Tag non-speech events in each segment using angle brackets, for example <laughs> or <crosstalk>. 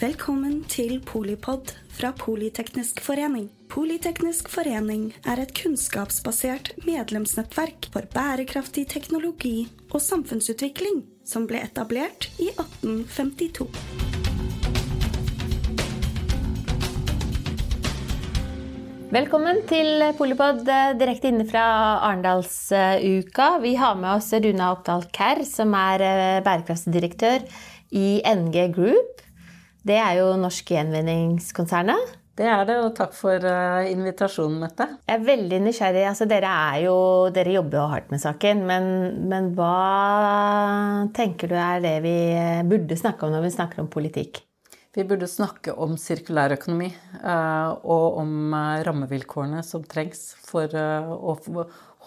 Velkommen til Polipod fra Politeknisk forening. Politeknisk forening er et kunnskapsbasert medlemsnettverk for bærekraftig teknologi og samfunnsutvikling som ble etablert i 1852. Velkommen til Polipod eh, direkte inne fra Arendalsuka. Vi har med oss Runa Oppdal Kerr, som er eh, bærekraftsdirektør i NG Group. Det er jo Norsk Gjenvinningskonsernet. Det er det, og takk for eh, invitasjonen, Mette. Jeg er veldig nysgjerrig. Altså, dere, jo, dere jobber jo hardt med saken, men, men hva tenker du er det vi burde snakke om når vi snakker om politikk? Vi burde snakke om sirkulærøkonomi eh, og om eh, rammevilkårene som trengs for eh, å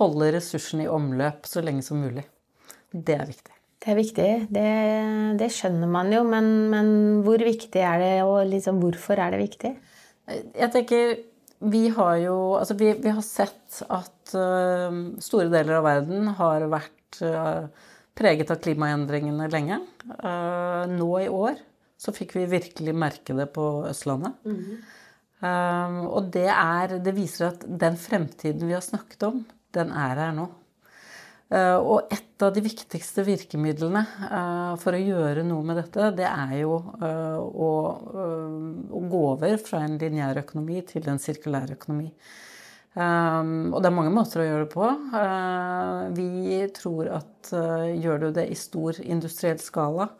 holde ressursene i omløp så lenge som mulig. Det er viktig. Det er viktig. Det, det skjønner man jo, men, men, hvor viktig er det, og liksom, hvorfor er det viktig? Jeg tenker vi har jo Altså, vi, vi har sett at uh, store deler av verden har vært uh, preget av klimaendringene lenge. Uh, nå i år så fikk vi virkelig merke det på Østlandet. Mm. Um, og det, er, det viser at den fremtiden vi har snakket om, den er her nå. Uh, og et av de viktigste virkemidlene uh, for å gjøre noe med dette, det er jo uh, å, gå over fra en lineær økonomi til en sirkulær økonomi. Og det er mange måter å gjøre det på. vi tror at gjør du det i stor industriell skala,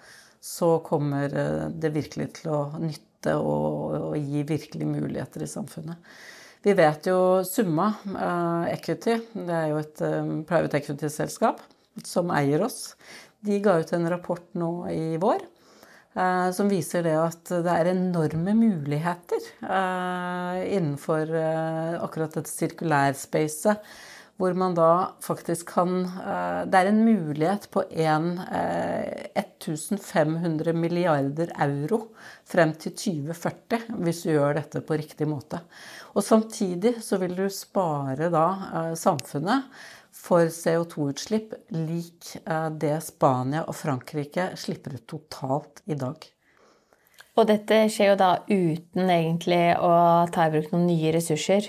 så kommer eh, det virkelig til å nytte og gi virkelig muligheter i samfunnet. Vi vet jo Summa uh, Equity, det er jo et um, private equity-selskap som eier oss. De ga ut en rapport nå i vår uh, som viser det at det er enorme muligheter innenfor akkurat dette sirkulærspacet hvor man da faktisk kan eh, Det er en mulighet på 1500 eh, milliarder euro frem til 2040 hvis du gjør dette på riktig måte. Og samtidig så vil du spare da eh, samfunnet for CO2-utslipp lik det Spania og Frankrike slipper ut totalt i dag. Og dette skjer jo da uten egentlig å ta i bruk noen nye ressurser?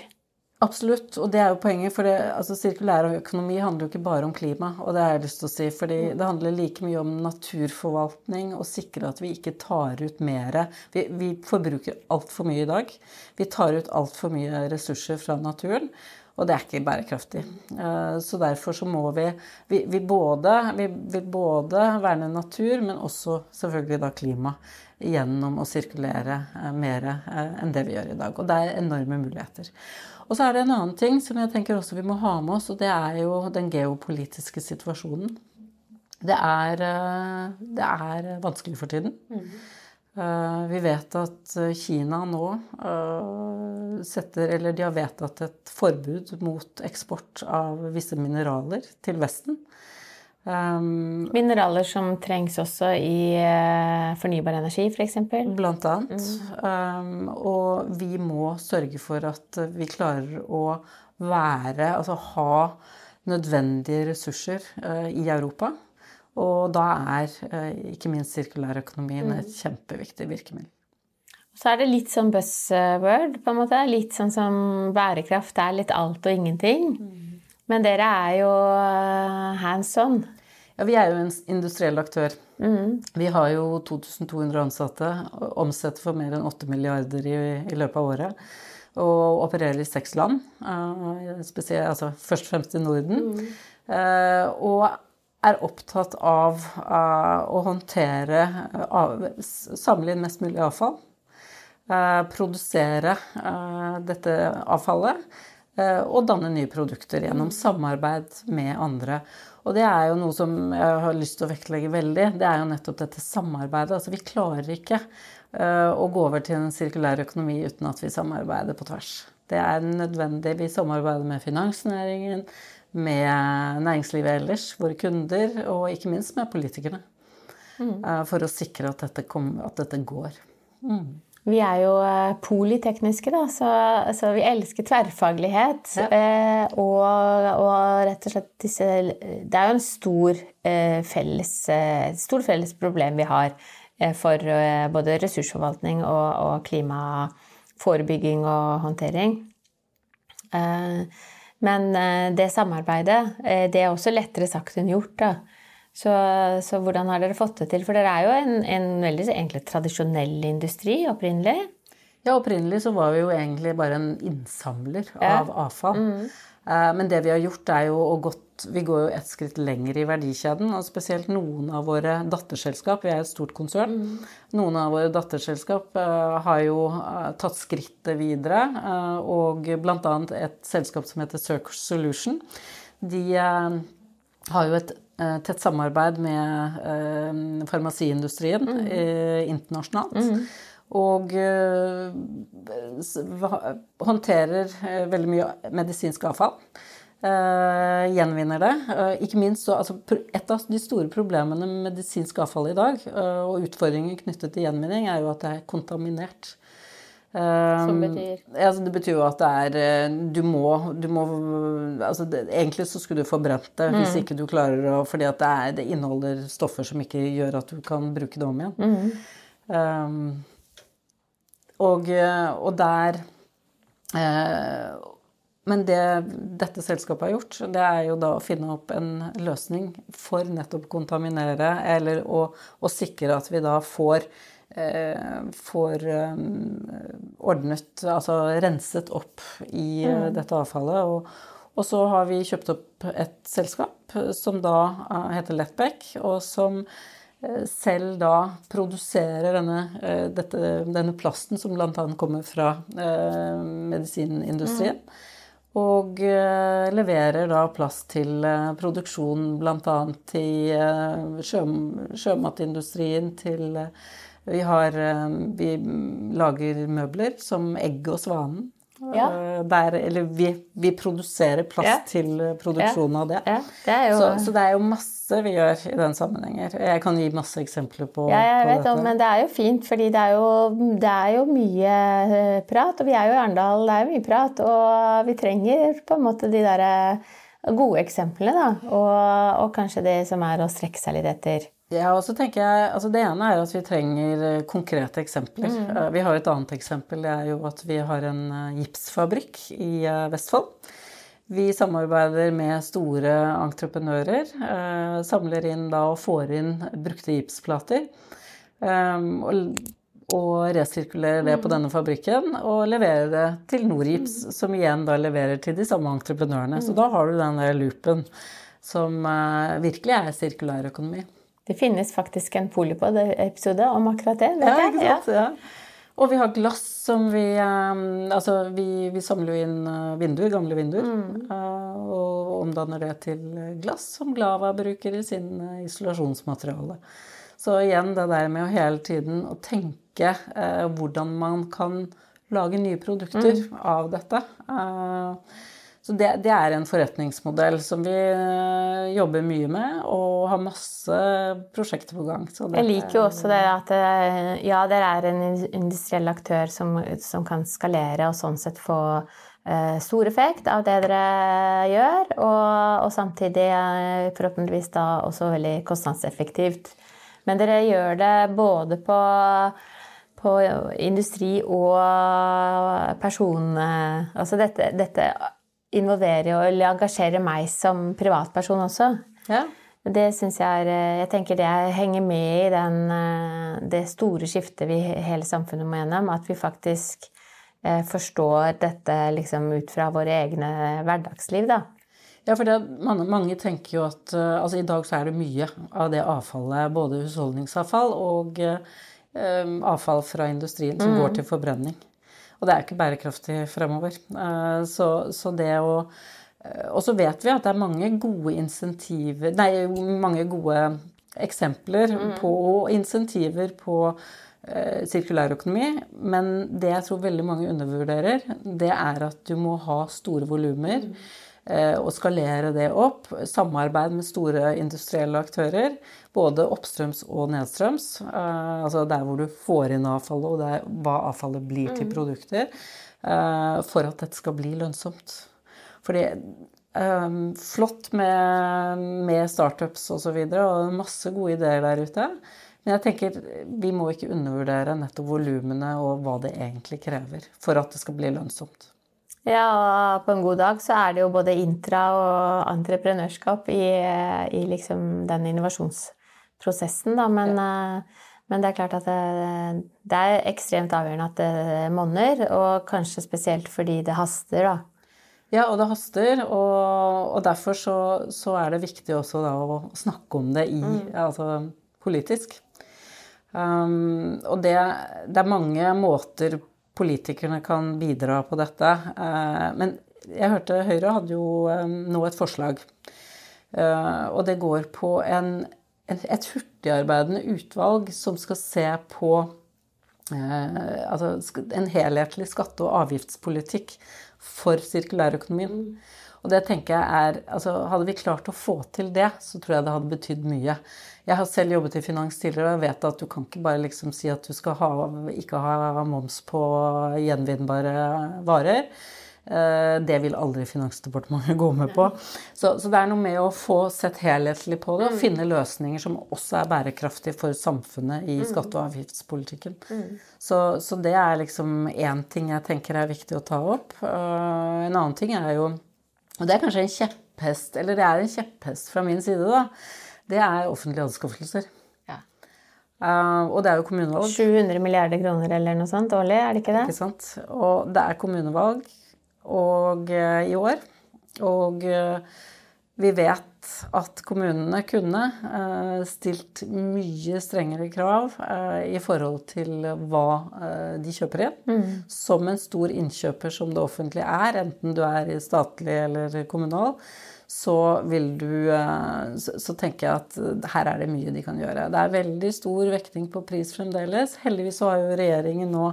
Absolutt, og det er jo poenget. For det, altså, sirkulær økonomi handler jo ikke bare om klima. Og det har jeg lyst til å si, fordi mm. det handler like mye om naturforvaltning og sikre at vi ikke tar ut mer. Vi, vi forbruker altfor mye i dag. Vi tar ut altfor mye ressurser fra naturen. Og det er ikke bærekraftig. Eh, så derfor så må vi Vi, vi både, vi vil både verne natur, men også selvfølgelig da klima. Gjennom å sirkulere eh, mer eh, enn det vi gjør i dag. Og det er enorme muligheter. Og så er det en annen ting som jeg tenker også vi må ha med oss, og det er jo den geopolitiske situasjonen. Det er, eh, det er vanskelig for tiden. Mm. Vi vet at Kina nå setter Eller de har vedtatt et forbud mot eksport av visse mineraler til Vesten. Um, Mineraler som trengs også i uh, fornybar energi, f.eks.? Blant annet. Mm. Um, og vi må sørge for at vi klarer å være Altså ha nødvendige ressurser uh, i Europa. Og da er uh, ikke minst sirkulærøkonomien mm. et kjempeviktig virkemiddel. Så er det litt sånn buzzword, på en måte. Litt sånn som bærekraft er litt alt og ingenting. Mm. Men dere er jo hands on. Ja, Vi er jo en industriell aktør. Mm. Vi har jo 2200 ansatte, omsetter for mer enn 8 milliarder i, i, løpet av året. Og opererer i seks land, uh, spesielt, altså først og fremst i Norden. Mm. Uh, og er opptatt av uh, å håndtere Samle inn mest mulig avfall. produsere dette avfallet. Og danne nye produkter gjennom samarbeid med andre. Og det er jo noe som jeg har lyst til å vektlegge veldig. Det er jo nettopp dette samarbeidet. Altså vi klarer ikke uh, å gå over til en sirkulær økonomi uten at vi samarbeider på tvers. Det er nødvendig. Vi samarbeider med finansnæringen, med næringslivet ellers, våre kunder, og ikke minst med politikerne. Mm. Uh, for å sikre at dette, kom, at dette går. Mm. Vi er jo eh, politekniske, da, så, så vi elsker tverrfaglighet. Ja. Eh, og, og, rett og slett disse Det er jo en stor, eh, felles, et stort felles problem vi har for både ressursforvaltning og, og klimaforebygging og håndtering. Men det samarbeidet, det er også lettere sagt enn gjort, da. Så, så, hvordan har dere fått det til? For dere er jo en, en veldig egentlig tradisjonell industri opprinnelig. Ja, opprinnelig så var vi jo egentlig bare en innsamler ja. av avfall. Mm. Eh, men det vi har gjort, er jo å gått Vi går jo et skritt lenger i verdikjeden. Og spesielt noen av våre datterselskap Vi er et stort konsern. Mm. Noen av våre datterselskap uh, har jo uh, tatt skrittet videre. Og bl.a. et selskap som heter Circle Solution. De har jo et tett samarbeid med farmasiindustrien mm. internasjonalt. Mm. Og håndterer veldig mye medisinsk avfall. Uh, gjenvinner det. Uh, ikke minst så, altså, Et av de store problemene med medisinsk avfall i dag, uh, og utfordringer knyttet til gjenvinning, er jo at det er kontaminert. Som betyr? Altså, det betyr jo at det er Du må, du må altså det, Egentlig så skulle du forbrent det mm. hvis ikke du klarer å Fordi at det, er, det, inneholder stoffer som ikke gjør at du kan bruke det om igjen. Mm. Um, og, og, der eh, men det dette selskapet har gjort, det er jo da å finne opp en løsning for nettopp kontaminere, eller å, å sikre at vi da får, eh, får um, ordnet Altså renset opp i mm. dette avfallet. Og, og, så har vi kjøpt opp et selskap som da heter Letback, og som selv da produserer denne, dette, denne plasten som bl.a. kommer fra eh, medisinindustrien. Mm. Og leverer da plast til produksjon bl.a. til uh, sjø, sjømatindustrien, til vi, har, vi lager møbler som Egg og Svanen. Ja. Der, eller vi, vi, produserer plass ja. til produksjon av det. Ja. det jo... så, så, det er jo masse vi gjør i den sammenhenger. Jeg kan gi masse eksempler på, ja, jeg på vet dette. men det er jo fint, fordi det er jo, det er jo, mye eh, prat. Og vi er jo i Arendal, det er jo mye prat. Og vi trenger på en måte de derre gode eksemplene, da. Og, og, kanskje det som er å strekke seg litt etter. Ja, og så tenker jeg, altså Det ene er at vi trenger eh, konkrete eksempler. Mm. Eh, vi har et annet eksempel. Det er jo at vi har en gipsfabrikk i Vestfold. Vi samarbeider med store entreprenører. Eh, samler inn da og får inn brukte gipsplater. Eh, og, og resirkulerer det på mm. denne fabrikken og leverer det til Norgips, mm. som igjen da leverer til de samme entreprenørene. Så mm. da har du den der loopen som eh, virkelig er sirkulærøkonomi. Det finnes faktisk en Polipod-episode om akkurat det. ja, ikke sant? Ja. Og vi har glass som vi um, Altså, vi, vi, samler jo inn uh, vinduer, gamle vinduer, mm. uh, og omdanner det til glass som Glava bruker i sin uh, isolasjonsmateriale. Så igjen det der med å hele tiden å tenke hvordan man kan lage nye produkter mm. av dette. Uh, så det, det, er en forretningsmodell som vi eh, jobber mye med, og har masse prosjekter på gang. jeg liker jo også det at eh, ja, dere er en industriell aktør som, som, kan skalere og sånn sett få eh, stor effekt av det dere gjør, og, og samtidig eh, forhåpentligvis da også veldig kostnadseffektivt. Men dere gjør det både på på industri og person... Altså dette, dette involverer eller engasjerer meg som privatperson også. Ja. Det syns jeg er eh, Jeg tenker det henger med i den, eh, det store skiftet vi hele samfunnet må gjennom. At vi faktisk eh, forstår dette liksom ut fra våre egne hverdagsliv, da. Ja, for det, mange, mange, tenker jo at altså I dag så er det mye av det avfallet, både husholdningsavfall og eh, avfall fra industrien, som mm. går til forbrenning. Og det er ikke bærekraftig fremover. Eh, så, så det å eh, Og så vet vi at det er mange gode insentiver Nei, mange gode eksempler mm. på insentiver på eh, sirkulærøkonomi. Men det jeg tror veldig mange undervurderer, det er at du må ha store volumer. Mm og skalere det opp. Samarbeid med store industrielle aktører, både oppstrøms og nedstrøms. Eh, altså der hvor du får inn avfallet, og der, hva avfallet blir til mm. produkter. Eh, for at dette skal bli lønnsomt. Fordi Um, flott med, med startups osv. Og, så videre, og masse gode ideer der ute. Men jeg tenker vi må ikke undervurdere nettopp volumene og hva det egentlig krever for at det skal bli lønnsomt. Ja, og på en god dag så er det jo både intra og entreprenørskap i, i liksom den innovasjonsprosessen, da. Men, ja. men, det er klart at det, det er ekstremt avgjørende at det monner, og kanskje spesielt fordi det haster, da. Ja, og det haster, og, og derfor så, så, er det viktig også da å snakke om det i, mm. altså politisk. Um, og det, det, er mange måter politikerne kan bidra på dette. Uh, men jeg hørte Høyre hadde jo um, nå et forslag. Uh, og det går på en, et hurtigarbeidende utvalg som skal se på eh, altså en helhetlig skatte- og avgiftspolitikk for sirkulærøkonomien. Mm. Og det tenker jeg er altså Hadde vi klart å få til det, så tror jeg det hadde betydd mye. Jeg har selv jobbet i finans tidligere, og jeg vet at du kan ikke bare liksom si at du skal ha, ikke ha moms på gjenvinnbare varer. Eh, det vil aldri Finansdepartementet <laughs> gå med på. Så, så, det er noe med å få sett helhetlig på det og mm. finne løsninger som også er bærekraftige for samfunnet i mm. skatte- og avgiftspolitikken. Mm. Så, så det er liksom én ting jeg tenker er viktig å ta opp. Eh, en annen ting er jo Og det er kanskje en kjepphest, eller det er en kjepphest fra min side, da det er offentlige anskaffelser. Uh, og det er jo kommunevalg. 700 milliarder kroner eller noe sånt årlig, er det ikke det? Ikke sant. Og det er kommunevalg og, uh, i år. Og uh, vi vet at kommunene kunne stilt mye strengere krav i forhold til hva de kjøper inn. Mm. Som en stor innkjøper som det offentlige er, enten du er statlig eller kommunal så vil du eh, Så tenker jeg at her er det mye de kan gjøre. Det er veldig stor vekting på pris fremdeles. Heldigvis så har jo regjeringen nå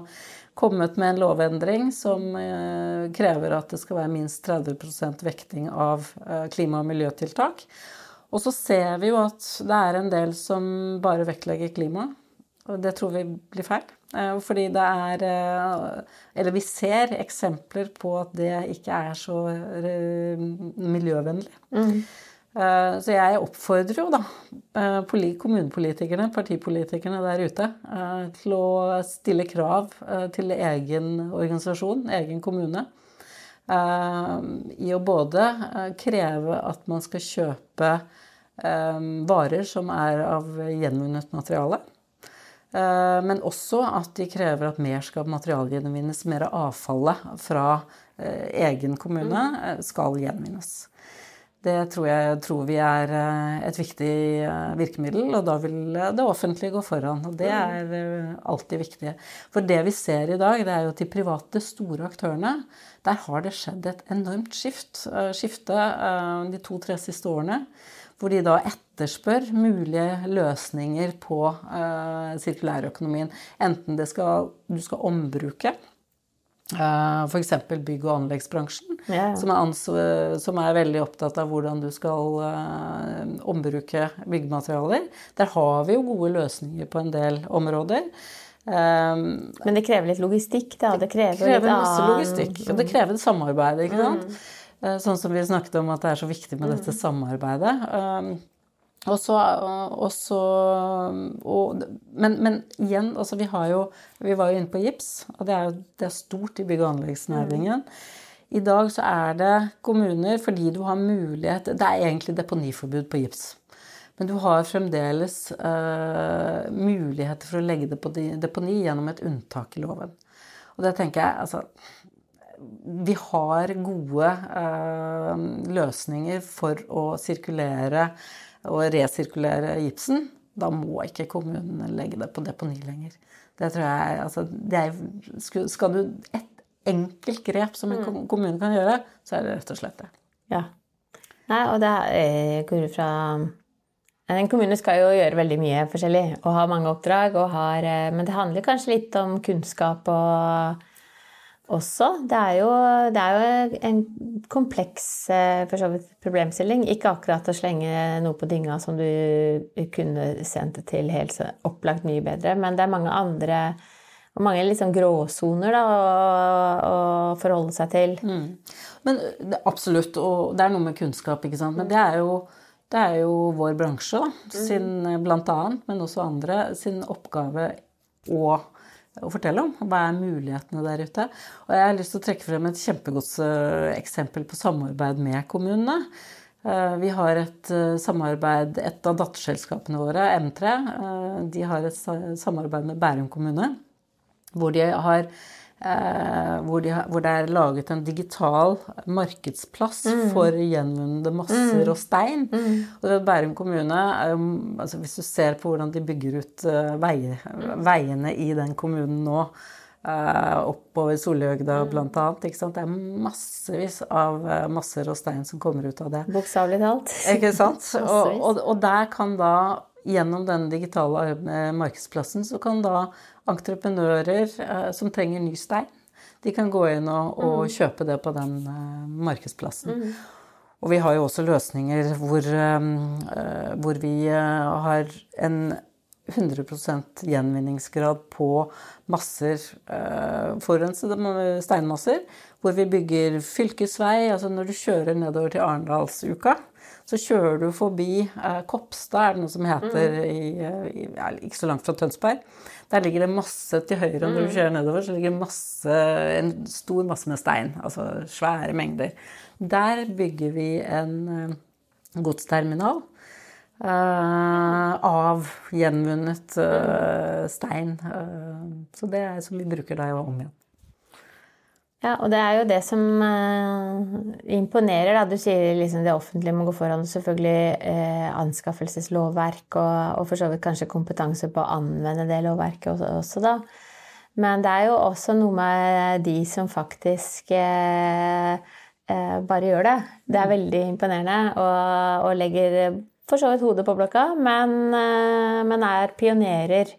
kommet med en lovendring som eh, krever at det skal være minst 30 vekting av eh, klima- og miljøtiltak. Og så ser vi jo at det er en del som bare vektlegger klima. Og det tror vi blir feil. Eh, fordi det er Eller vi ser eksempler på at det ikke er så miljøvennlig. Mm. Så jeg oppfordrer jo da kommunepolitikerne, partipolitikerne der ute, til å stille krav til egen organisasjon, egen kommune. I å både kreve at man skal kjøpe varer som er av gjenvunnet materiale. Eh, men også at de krever at mer skal materialgjenvinnes. Mer av avfallet fra eh, egen kommune mm. eh, skal gjenvinnes. Det tror jeg tror vi er et viktig virkemiddel, og da vil det offentlige gå foran. Og det mm. er alltid viktig. For det vi ser i dag, det er jo at de private, store aktørene, der har det skjedd et enormt skift, skifte de to-tre siste årene hvor de da etterspør mulige løsninger på uh, sirkulærøkonomien. Enten det skal, du skal ombruke f.eks. bygg- og anleggsbransjen, yeah. som, er som, er veldig opptatt av hvordan du skal uh, ombruke byggematerialer. Der har vi jo gode løsninger på en del områder. Um, Men det krever litt logistikk, da? Det krever, det krever masse logistikk. Og det krever samarbeid, ikke sant. Mm. Eh, sånn som vi snakket om at det er så viktig med dette mm. samarbeidet. Um, og så, og så og, men, men, igjen, altså vi har jo Vi var jo inne på gips, og det er jo det er stort i bygg- og anleggsnæringen. I dag så er det kommuner fordi du har mulighet Det er egentlig deponiforbud på gips. Men du har fremdeles uh, muligheter for å legge det på deponi gjennom et unntak i loven. Og det tenker jeg altså vi har gode uh, løsninger for å sirkulere og resirkulere gipsen. Da må ikke kommunen legge det på deponi lenger. Det tror jeg altså, det er, Skal du et enkelt grep som en mm. kommune kan gjøre, så er det rett og slett det. Ja. Nei, og det går fra en kommune skal jo gjøre veldig mye forskjellig og ha mange oppdrag. og Har, eh, men det handler kanskje litt om kunnskap og også. Det er jo, det er jo en kompleks vidt, problemstilling. Ikke akkurat å slenge noe på dynga som du kunne sendt til helt opplagt mye bedre, men det er mange andre og mange liksom gråsoner å, å forholde seg til. Mm. Men det, absolutt, og det er noe med kunnskap, ikke sant. Men det er jo, det er jo vår bransje, da, sin, blant annet, men også andre, sin oppgave å, å fortelle om. Hva er mulighetene der ute? Og jeg har lyst til å trekke frem et kjempegodt eh, eksempel på samarbeid med kommunene. Eh, vi har et eh, samarbeid, et av datterselskapene våre, M3, eh, de har et samarbeid med Bærum kommune. Hvor, de har, hvor, de hvor det er laget en digital markedsplass mm. for gjenvunne masser mm. og stein. Mm. Og Bærum kommune, altså Hvis du ser på hvordan de bygger ut veier, veiene i den kommunen nå, Uh, oppover Solhøgda mm. annet. Det er massevis av uh, masser og stein som kommer ut av det. Bokstavelig talt. Ikke sant? <laughs> og, og, og, der kan da, gjennom den digitale uh, markedsplassen, så kan da entreprenører som trenger ny stein, de kan gå inn og, og mm. kjøpe det på den markedsplassen. Mm. Og vi har jo også løsninger hvor, hvor vi har en 100% gjenvinningsgrad på masser, eh, forurensede steinmasser, hvor vi bygger fylkesvei. Altså når du kjører nedover til Arendalsuka, så kjører du forbi eh, Kopstad, er det noe som heter, mm. i, eh, i, ikke så langt fra Tønsberg. Der ligger det masse til høyre når du mm. kjører nedover. så ligger det masse, En stor masse med stein. Altså svære mengder. Der bygger vi en eh, godsterminal Uh, av gjenvunnet uh, stein. Uh, så det er som vi bruker da om igjen. Ja, og det er jo det som imponerer. Da. Du sier liksom det offentlige må gå foran. Selvfølgelig anskaffelseslovverk og, og, for så vidt kanskje kompetanse på å anvende det lovverket også, også da. Men det er jo også noe med de som faktisk bare gjør det. Det er mm. veldig imponerende og, og legger for så vidt hodet på blokka, men, eh, men er pionerer.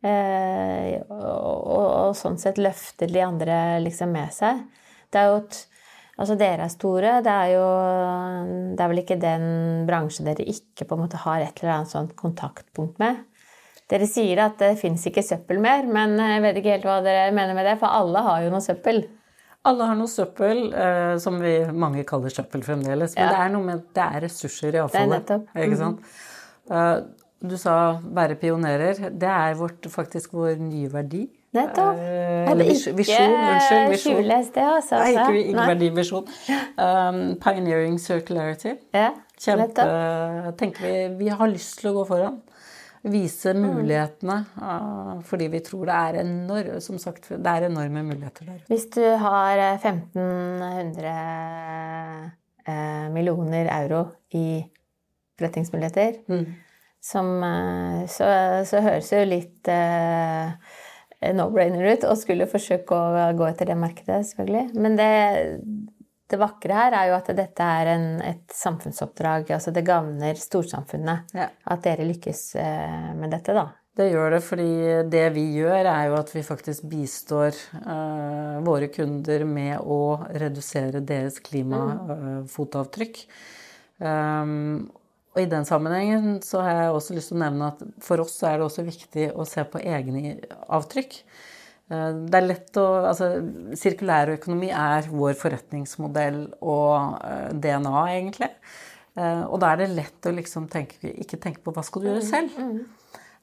Eh, og, og, og, sånn sett løfter de andre liksom med seg. Det er jo et Altså, dere er store. Det er jo Det er vel ikke den bransjen dere ikke på en måte har et eller annet sånt kontaktpunkt med. Dere sier at det fins ikke søppel mer, men jeg vet ikke helt hva dere mener med det, for alle har jo noe søppel. Alle har noe søppel, eh, som vi mange kaller søppel fremdeles. Men ja. det er noe med det er ressurser i avfallet. Ikke mhm. sant? Mm. Du sa være pionerer. Det er vårt, faktisk vår nye verdi. Nettopp. Eh, eller visjon. Unnskyld. Visjon. Skjules det, altså. Nei, ikke, ikke verdivisjon. Um, pioneering circularity. Ja, Kjempe tenker vi, vi har lyst til å gå foran vise mm. mulighetene. Uh, fordi vi tror det er, enorm, som sagt, det er enorme muligheter der. Hvis du har 1500 eh, eh, millioner euro i forretningsmuligheter, mm. Som, eh, så, så, høres det jo litt eh, no-brainer ut å skulle forsøke å gå etter det markedet, selvfølgelig. Men det det vakre her er jo at dette er en, et samfunnsoppdrag. altså Det gagner storsamfunnet ja. at dere lykkes eh, med dette, da. Det gjør det, fordi det vi gjør, er jo at vi faktisk bistår uh, våre kunder med å redusere deres klimafotavtrykk. Mm. Um, og i den sammenhengen så har jeg også lyst til å nevne at for oss er det også viktig å se på egne avtrykk. Eh, det er lett å Altså, sirkulærøkonomi er vår forretningsmodell og eh, DNA, egentlig. Eh, og da er det lett å liksom tenke, ikke tenke på hva skal du gjøre mm, selv. Mm, mm.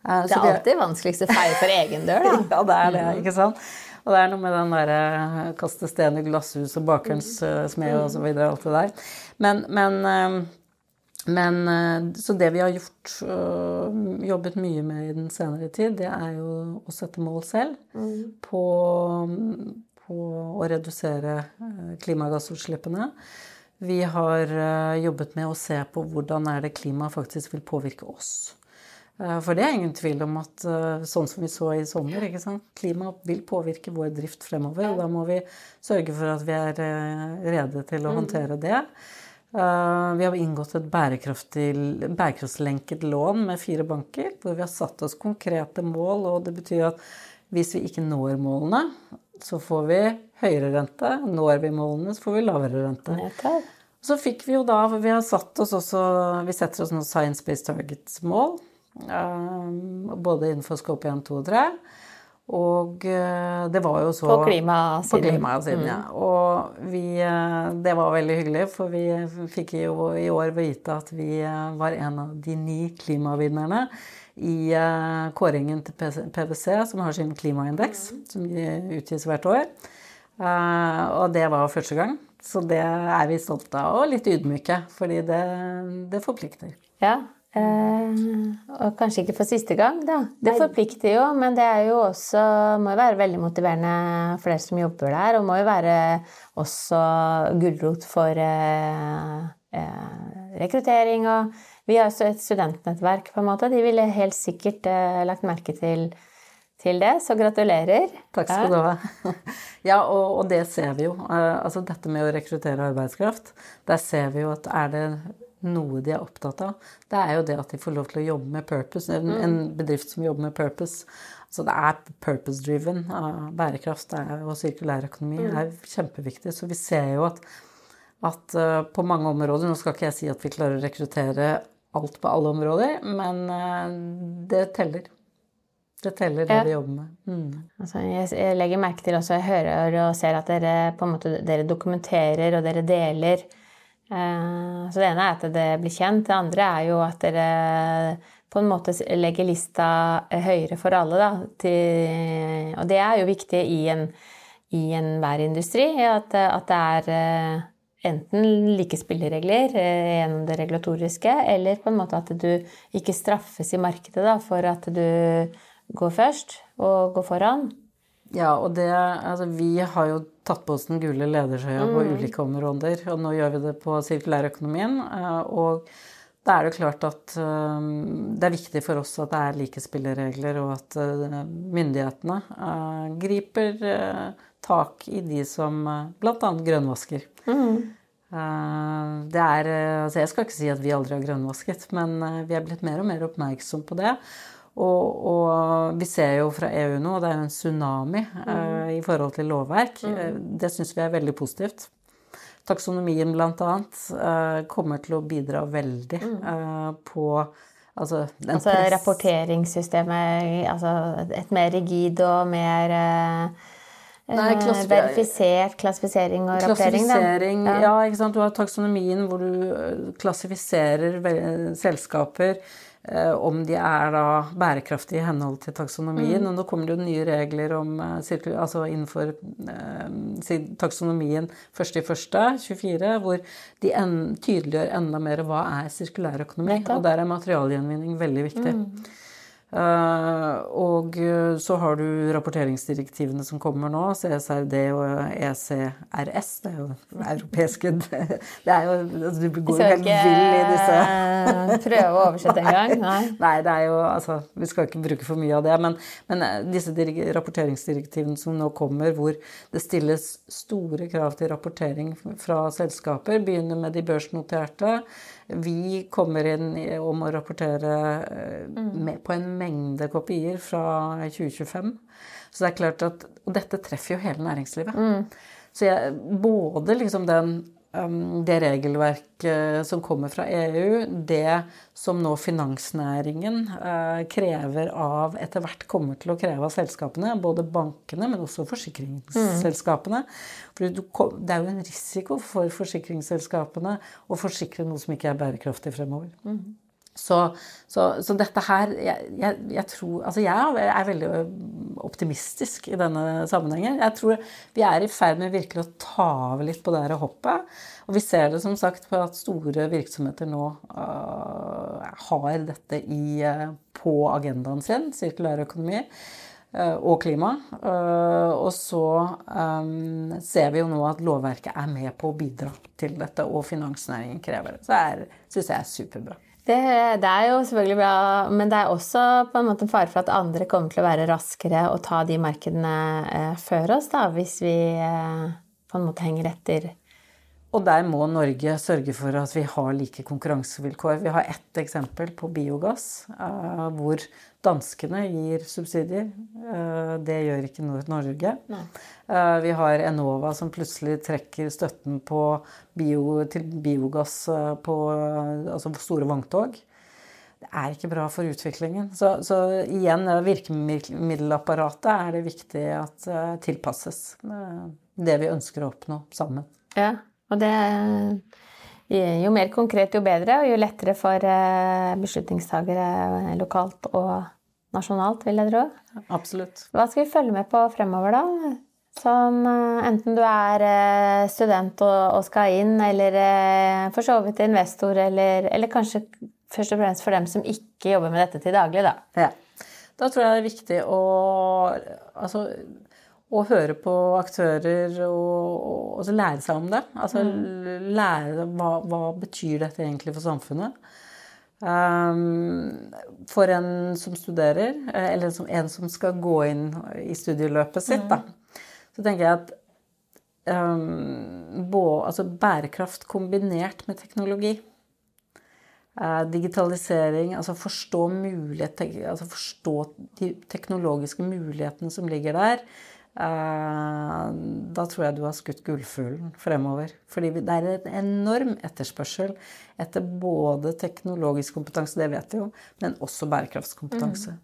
Det er alltid vanskeligst å feie for egen dør, da. <laughs> ja, det er det, ikke sant. Og det er noe med den derre kaste stein i glasshus og bakerens smed og så videre, alt det der. Men, men men eh, Så det vi har gjort, øh, jobbet mye med i den senere tid, det er jo å sette mål selv mm. på, på, å redusere øh, klimagassutslippene. Vi har jobbet med å se på hvordan er det klimaet faktisk vil påvirke oss. For det er ingen tvil om at sånn som vi så i sommer, klimaet vil påvirke vår drift fremover. Og da må vi sørge for at vi er rede til å mm. håndtere det. Eh, vi har inngått et bærekraftslenket lån med fire banker, hvor vi har satt oss konkrete mål. og Det betyr at hvis vi ikke når målene, så får vi høyere rente. Når vi målene, så får vi lavere rente. Så fikk vi jo da Vi har satt oss også Vi setter oss noen Science Based Targets-mål. Eh, både innenfor Scope 1, 2 og 3. Og det var jo så På klimasiden. På klimasiden, ja. Og vi Det var veldig hyggelig, for vi fikk jo i år vite at vi var en av de ni klimavinnerne i kåringen til PwC, som har sin klimaindeks, som utgis hvert år. Og det var første gang. Så det er vi stolte av, og litt ydmyke, fordi det, det forplikter. Ja, eh, og kanskje ikke for siste gang, da. Det forplikter jo, men det er jo også, må jo være veldig motiverende for dere som jobber der, og må jo være også gulrot for eh, eh, rekruttering og Vi har også et studentnettverk, på en måte. De ville helt sikkert eh, lagt merke til til det, så gratulerer. Takk skal du ha. <laughs> Ja, og, og, det ser vi jo. Eh, altså dette med å rekruttere arbeidskraft, der ser vi jo at er det noe de er opptatt av, det er jo det at de får lov til å jobbe med purpose. En, mm. en bedrift som jobber med purpose. Så det er purpose-driven. Bærekraft er, og sirkulærøkonomi mm. er kjempeviktig. Så vi ser jo at, at uh, på mange områder Nå skal ikke jeg si at vi klarer å rekruttere alt på alle områder, men uh, det teller. Det teller det ja. vi jobber med. Mm. Altså, jeg, legger merke til også, jeg hører og ser at dere måte dere dokumenterer og dere deler. Eh, så det ene er at det blir kjent. Det andre er jo at dere på en måte legger lista høyere for alle. Da, og det er jo viktig i en i enhver industri. At, at, det er eh, enten like spilleregler eh, gjennom det regulatoriske, eller på en måte at du ikke straffes i markedet da, for at du går først og går foran. Ja, og det Altså, vi har jo tatt på oss den gule ledersøya mm. på ulike områder, og nå gjør vi det på sirkulærøkonomien. Eh, og da er det klart at eh, det er viktig for oss at det er like spilleregler, og at eh, myndighetene griper tak i de som bl.a. grønnvasker. Mm. Det er Altså, jeg skal ikke si at vi aldri har grønnvasket, men vi er blitt mer og mer oppmerksom på det. Og, og, vi ser jo fra EU nå, og det er jo en tsunami mm. uh, i forhold til lovverk. Mm. Eh, det syns vi er veldig positivt. Taksonomien bl.a. Uh, kommer til å bidra veldig uh, på Altså, altså rapporteringssystemet Altså et mer rigid og mer Nei, klassifiser verifisert klassifisering og rapportering. Klassifisering, ja. ja. ikke sant. Du har taksonomien hvor du klassifiserer selskaper Eh, om de er da bærekraftige i henhold til taksonomien. Mm. Og nå kommer det jo nye regler om, eh, altså innenfor eh, taksonomien 1.1.24, hvor de en, tydeliggjør enda mer hva er sirkulærøkonomi. Og der er materialgjenvinning veldig viktig. Mm. Uh, og så har du rapporteringsdirektivene som kommer nå, CSRD og ECRS. Det er jo europeiske <laughs> Det er jo altså, Du går jo helt vill i disse eh, Prøve å oversette en gang? Nei. <laughs> Nei, det er jo Altså, vi skal ikke bruke for mye av det. Men, men eh, disse rapporteringsdirektivene som nå kommer, hvor det stilles store krav til rapportering fra selskaper, begynner med de børsnoterte. Vi kommer inn om å rapportere med, på en mengde kopier fra 2025. Så det er klart at, Og dette treffer jo hele næringslivet. Mm. Så jeg, både liksom den Um, det regelverket som kommer fra EU, det som nå finansnæringen uh, krever av Etter hvert kommer til å kreve av selskapene, både bankene, men også forsikringsselskapene. Mm. For det er jo en risiko for forsikringsselskapene å forsikre noe som ikke er bærekraftig fremover. Mm. Så, så, så, dette her jeg, jeg, jeg, tror Altså, jeg er veldig optimistisk i denne sammenhengen. Jeg tror vi er i ferd med virkelig å ta av litt på det her hoppet. Og vi ser det som sagt på at store virksomheter nå uh, har dette i, uh, på agendaen sin, sirkulær økonomi uh, og klima. og så um, ser vi jo nå at lovverket er med på å bidra til dette, og finansnæringen krever det. Så det syns jeg er superbra. Det, det, er jo selvfølgelig bra, men det er også på en måte en fare for at andre kommer til å være raskere og ta de markedene eh, før oss, da, hvis vi eh, på en måte henger etter. Og der må Norge sørge for at vi har like konkurransevilkår. Vi har ett eksempel på biogass, eh, hvor danskene gir subsidier. Eh, det gjør ikke Norge. Nei. Eh, vi har Enova som plutselig trekker støtten bio, til biogass på altså store vogntog. det er ikke bra for utviklingen. Så, så igjen, virkemiddelapparatet er det viktig at tilpasses det vi ønsker å oppnå sammen. Ja, og det jo mer konkret, jo bedre, og jo lettere for uh, beslutningstagere lokalt og nasjonalt, vil jeg tro. Absolutt. Hva skal vi følge med på fremover, da? Som enten du er student og, skal inn, eller for så vidt investor, eller, eller kanskje først og fremst for dem som ikke jobber med dette til daglig, da. Ja. Da tror jeg det er viktig å, altså, å høre på aktører og, og og lære seg om det. Altså mm. lære hva, hva betyr dette egentlig for samfunnet. Um, for en som studerer, eller som en som skal gå inn i studieløpet sitt, mm. da, så tenker jeg at um, både, altså bærekraft kombinert med teknologi Eh, digitalisering, altså forstå, mulighet, altså forstå de teknologiske mulighetene som ligger der. Eh, da tror jeg du har skutt gullfuglen fremover. Fordi det er en enorm etterspørsel etter både teknologisk kompetanse, det vet vi jo, men også bærekraftskompetanse. Mm.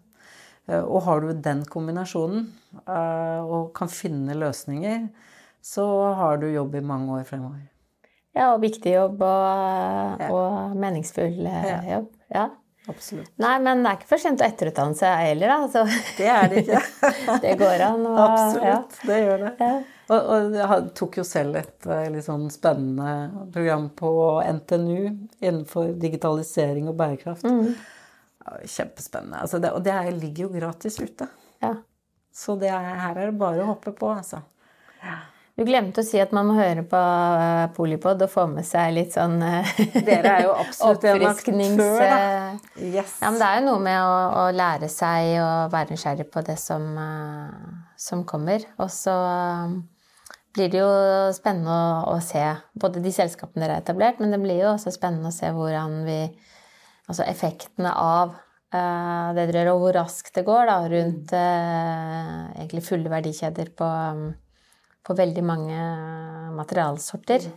Eh, og har du den kombinasjonen og kan finne løsninger, så har du jobb i mange år fremover. Ja, og viktig jobb og, ja. og meningsfull eh, jobb. Ja. Absolutt. Nei, men det er ikke for sent å etterutdanne seg heller, da. Altså. <laughs> Det er det ikke. <laughs> det går an. Og, Absolutt, ja. det gjør det. Ja. Og, og, jeg tok jo selv et eh, litt sånn spennende program på NTNU innenfor digitalisering og bærekraft. Mm. Kjempespennende. Altså det, og det ligger jo gratis ute. Ja. Så det er, her er det bare å hoppe på, altså. Ja. Du glemte å si at man må høre på uh, Polipod og få med seg litt sånn uh, Dere er jo absolutt en aktør, da. Yes. Ja, men det er jo noe med å, å lære seg å være nysgjerrig på det som, uh, som kommer. Og så blir det jo spennende å, å, se både de selskapene dere har etablert, men det blir jo også spennende å se hvordan vi Altså effektene av det dere gjør, og hvor raskt det går da, rundt egentlig fulle verdikjeder på um, på veldig mange materialsorter.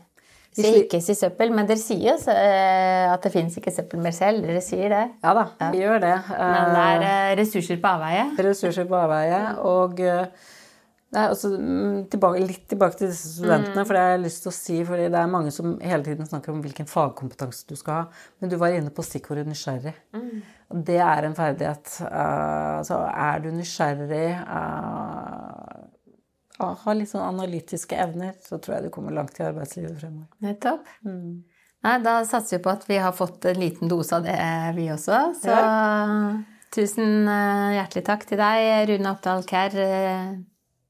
Vi sier ikke si søppel, men dere sier jo eh, at det fins ikke søppel mer selv. Dere sier det. Ja da, ja. vi gjør det. Men det er eh, ressurser på avveie? Ressurser på avveie. Og eh, nei, også, mm, tilbake, litt tilbake til disse studentene, mm. for det har jeg lyst til å si. fordi det er mange som hele tiden snakker om hvilken fagkompetanse du skal ha. Men du var inne på stikkordet nysgjerrig. Mm. Det er en ferdighet. Uh, så er du nysgjerrig uh, har litt sånn analytiske evner, så tror jeg du kommer langt i arbeidslivet fremover. Nettopp. Mm. Nei, da satser vi på at vi har fått en liten dose av det, vi også. Så ja. tusen eh, hjertelig takk til deg, Rune Oppdal Kjær, eh,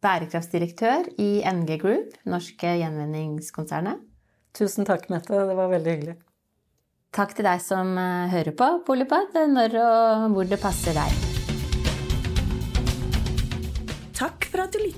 bærekraftsdirektør i NG Group, norske gjenvinningskonsernet. Tusen takk, Mette. Det var veldig hyggelig. Takk til deg som eh, hører på Polipod, når og hvor det passer deg.